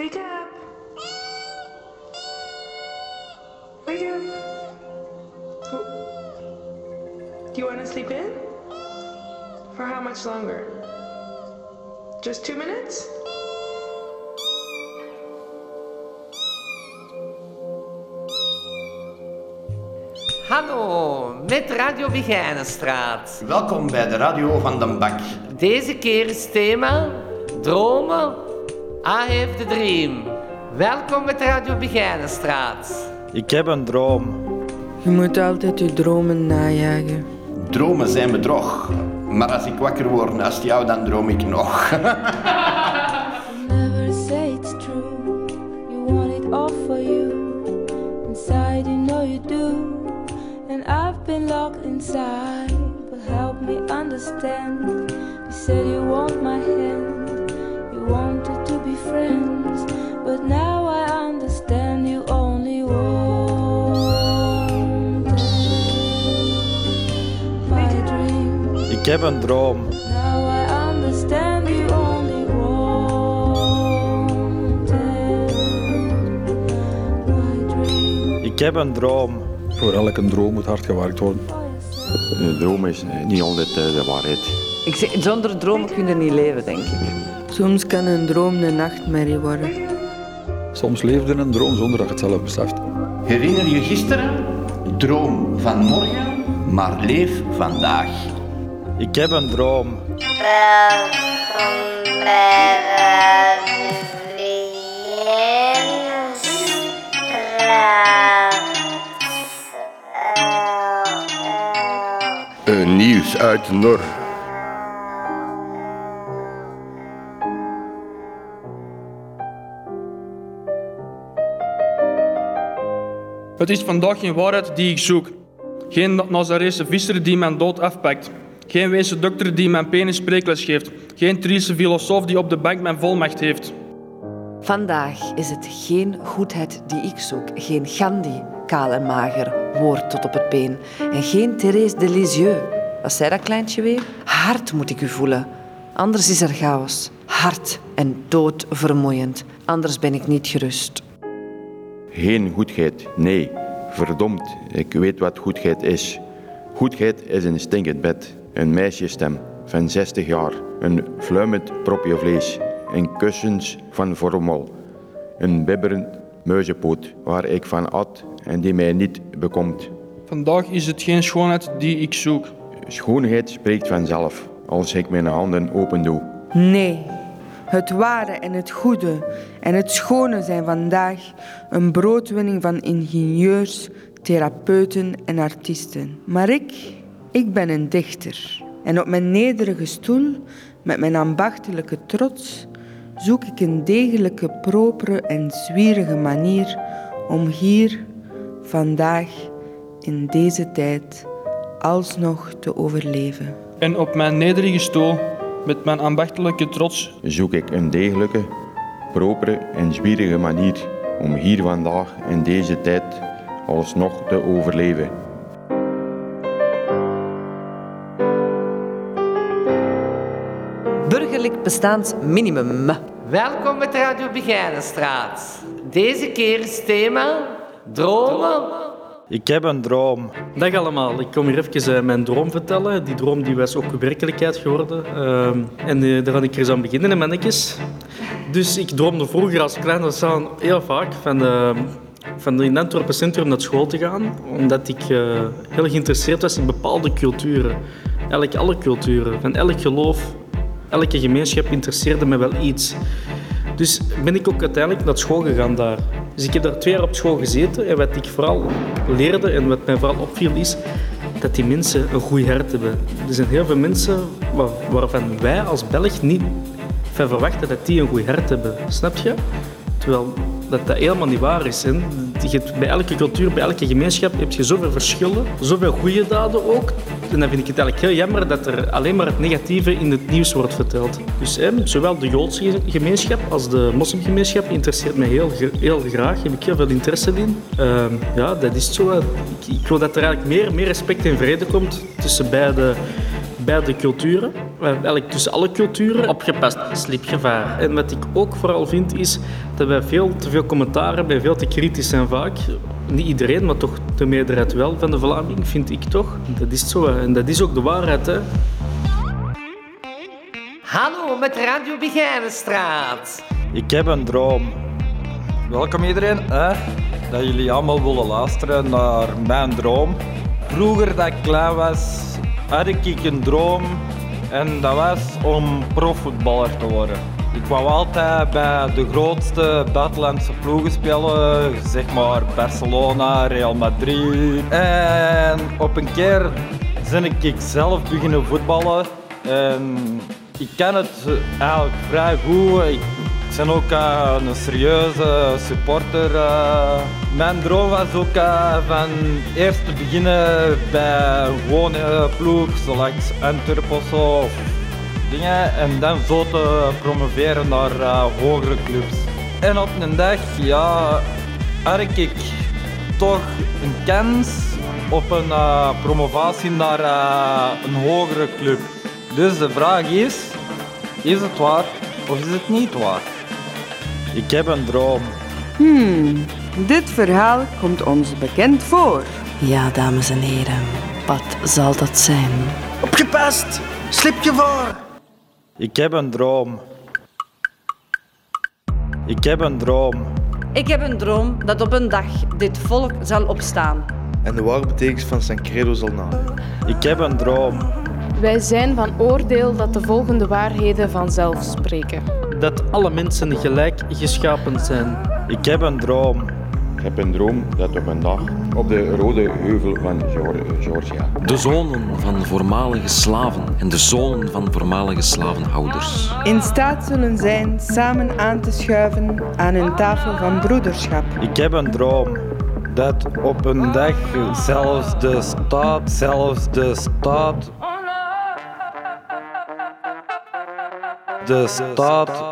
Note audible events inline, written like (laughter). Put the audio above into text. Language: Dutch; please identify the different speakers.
Speaker 1: Wake up. Wake up. Do you want to sleep in? For how much longer? Just two minutes?
Speaker 2: Hallo, met Radio Begijnenstraat.
Speaker 3: Welkom bij de radio van Den Bak.
Speaker 2: Deze keer is thema dromen. I have the dream. Welkom met Radio Begijnenstraat.
Speaker 4: Ik heb een droom.
Speaker 5: Je moet altijd je dromen najagen.
Speaker 3: Dromen zijn bedrog. Maar als ik wakker word naast jou, dan droom ik nog. (laughs)
Speaker 6: Never say it's true. You want it all for you. Inside, you know you do. And I've been locked inside. But help me understand. You said you want my hand. Friends. But now I understand you only want my dream.
Speaker 4: Ik heb een droom.
Speaker 6: Now I understand you only wanted my dream.
Speaker 4: Ik heb een droom.
Speaker 7: Voor elke droom moet hard gewerkt worden.
Speaker 8: Een droom is niet altijd eh, de waarheid.
Speaker 9: Ik zeg, zonder dromen kun je niet leven, denk ik.
Speaker 5: Soms kan een droom een nachtmerrie worden.
Speaker 7: Soms leef je in een droom zonder dat je het zelf beseft.
Speaker 3: Herinner je gisteren? Droom van morgen, maar leef vandaag.
Speaker 4: Ik heb een droom.
Speaker 8: Een nieuws uit Nor.
Speaker 10: Het is vandaag geen waarheid die ik zoek. Geen Nazarese visser die mijn dood afpakt. Geen Weense dokter die mijn penis spreekles geeft. Geen Triese filosoof die op de bank mijn volmacht heeft.
Speaker 9: Vandaag is het geen goedheid die ik zoek. Geen Gandhi, kaal en mager, woord tot op het been. En geen Thérèse de Lisieux. Wat zei dat kleintje weer? Hard moet ik u voelen. Anders is er chaos. Hard en doodvermoeiend. Anders ben ik niet gerust.
Speaker 8: Geen goedheid, nee. Verdomd, ik weet wat goedheid is. Goedheid is een stinkend bed, een meisjesstem van 60 jaar, een fluimend propje vlees, een kussens van vormel, een bibberend muizenpoot waar ik van at en die mij niet bekomt.
Speaker 10: Vandaag is het geen schoonheid die ik zoek.
Speaker 8: Schoonheid spreekt vanzelf als ik mijn handen open doe.
Speaker 5: Nee, het ware en het goede en het schone zijn vandaag een broodwinning van ingenieurs, therapeuten en artiesten. Maar ik, ik ben een dichter. En op mijn nederige stoel, met mijn ambachtelijke trots, zoek ik een degelijke, propere en zwierige manier om hier, vandaag, in deze tijd, alsnog te overleven.
Speaker 10: En op mijn nederige stoel, met mijn ambachtelijke trots,
Speaker 8: Zoek ik een degelijke, propere en zwierige manier om hier vandaag in deze tijd alsnog te overleven.
Speaker 9: Burgerlijk bestaansminimum.
Speaker 2: Welkom met Radio Begijnenstraat. Deze keer is thema dromen.
Speaker 4: Ik heb een droom.
Speaker 11: Dag allemaal, ik kom hier even eh, mijn droom vertellen. Die droom die was ook werkelijkheid geworden. Ehm, en eh, daar ga ik eens aan beginnen, mannetjes. Dus ik droomde vroeger als klein was aan heel vaak van, eh, van in Antwerpen Centrum naar school te gaan. Omdat ik eh, heel geïnteresseerd was in bepaalde culturen. Eigenlijk alle culturen, van elk geloof, elke gemeenschap interesseerde me wel iets. Dus ben ik ook uiteindelijk naar school gegaan daar. Dus ik heb daar twee jaar op school gezeten en wat ik vooral leerde en wat mij vooral opviel is dat die mensen een goed hart hebben. Er zijn heel veel mensen waar- waarvan wij als Belg niet van verwachten dat die een goed hart hebben. Snap je? Terwijl dat, dat helemaal niet waar is. Hè. Je bij elke cultuur, bij elke gemeenschap heb je zoveel verschillen, zoveel goede daden ook. En dan vind ik het eigenlijk heel jammer dat er alleen maar het negatieve in het nieuws wordt verteld. Dus hè, zowel de Joodse gemeenschap als de moslimgemeenschap interesseert mij heel, heel graag. Heb ik heel veel interesse in. Ehm, ja, dat is zo. Ik, ik wil dat er eigenlijk meer, meer respect en vrede komt tussen beide, beide culturen. We hebben eigenlijk tussen alle culturen opgepast. Slipgevaar. En wat ik ook vooral vind, is dat wij veel te veel commentaar hebben en veel te kritisch zijn vaak. Niet iedereen, maar toch de meerderheid wel van de Vlaming, vind ik toch. Dat is zo. En dat is ook de waarheid. Hè.
Speaker 2: Hallo met Radio Begijnenstraat.
Speaker 4: Ik heb een droom. Welkom iedereen, hè? dat jullie allemaal willen luisteren naar mijn droom. Vroeger dat ik klein was, had ik een droom en dat was om profvoetballer te worden. Ik wou altijd bij de grootste buitenlandse ploegen spelen, zeg maar Barcelona, Real Madrid. En op een keer ben ik zelf beginnen voetballen en ik ken het eigenlijk vrij goed. Ik ben ook eh, een serieuze supporter. Eh. Mijn droom was ook eh, van eerst te beginnen bij een gewone ploeg, zoals Antwerpen of dingen, en dan zo te promoveren naar eh, hogere clubs. En op een dag, ja, had ik toch een kans op een eh, promovatie naar eh, een hogere club. Dus de vraag is, is het waar of is het niet waar? Ik heb een droom.
Speaker 5: Hmm, dit verhaal komt ons bekend voor.
Speaker 9: Ja, dames en heren, wat zal dat zijn?
Speaker 4: Opgepast! Slip je voor! Ik heb een droom. Ik heb een droom.
Speaker 9: Ik heb een droom dat op een dag dit volk zal opstaan.
Speaker 12: En de ware betekenis van zijn credo zal nadenken.
Speaker 4: Ik heb een droom.
Speaker 13: Wij zijn van oordeel dat de volgende waarheden vanzelf spreken.
Speaker 11: Dat alle mensen gelijk geschapen zijn.
Speaker 4: Ik heb een droom.
Speaker 8: Ik heb een droom dat op een dag op de rode heuvel van Geor- Georgia
Speaker 14: De zonen van voormalige slaven en de zonen van voormalige slavenhouders.
Speaker 5: In staat zullen zijn samen aan te schuiven aan een tafel van broederschap.
Speaker 4: Ik heb een droom. Dat op een dag zelfs de staat, zelfs de staat. De staat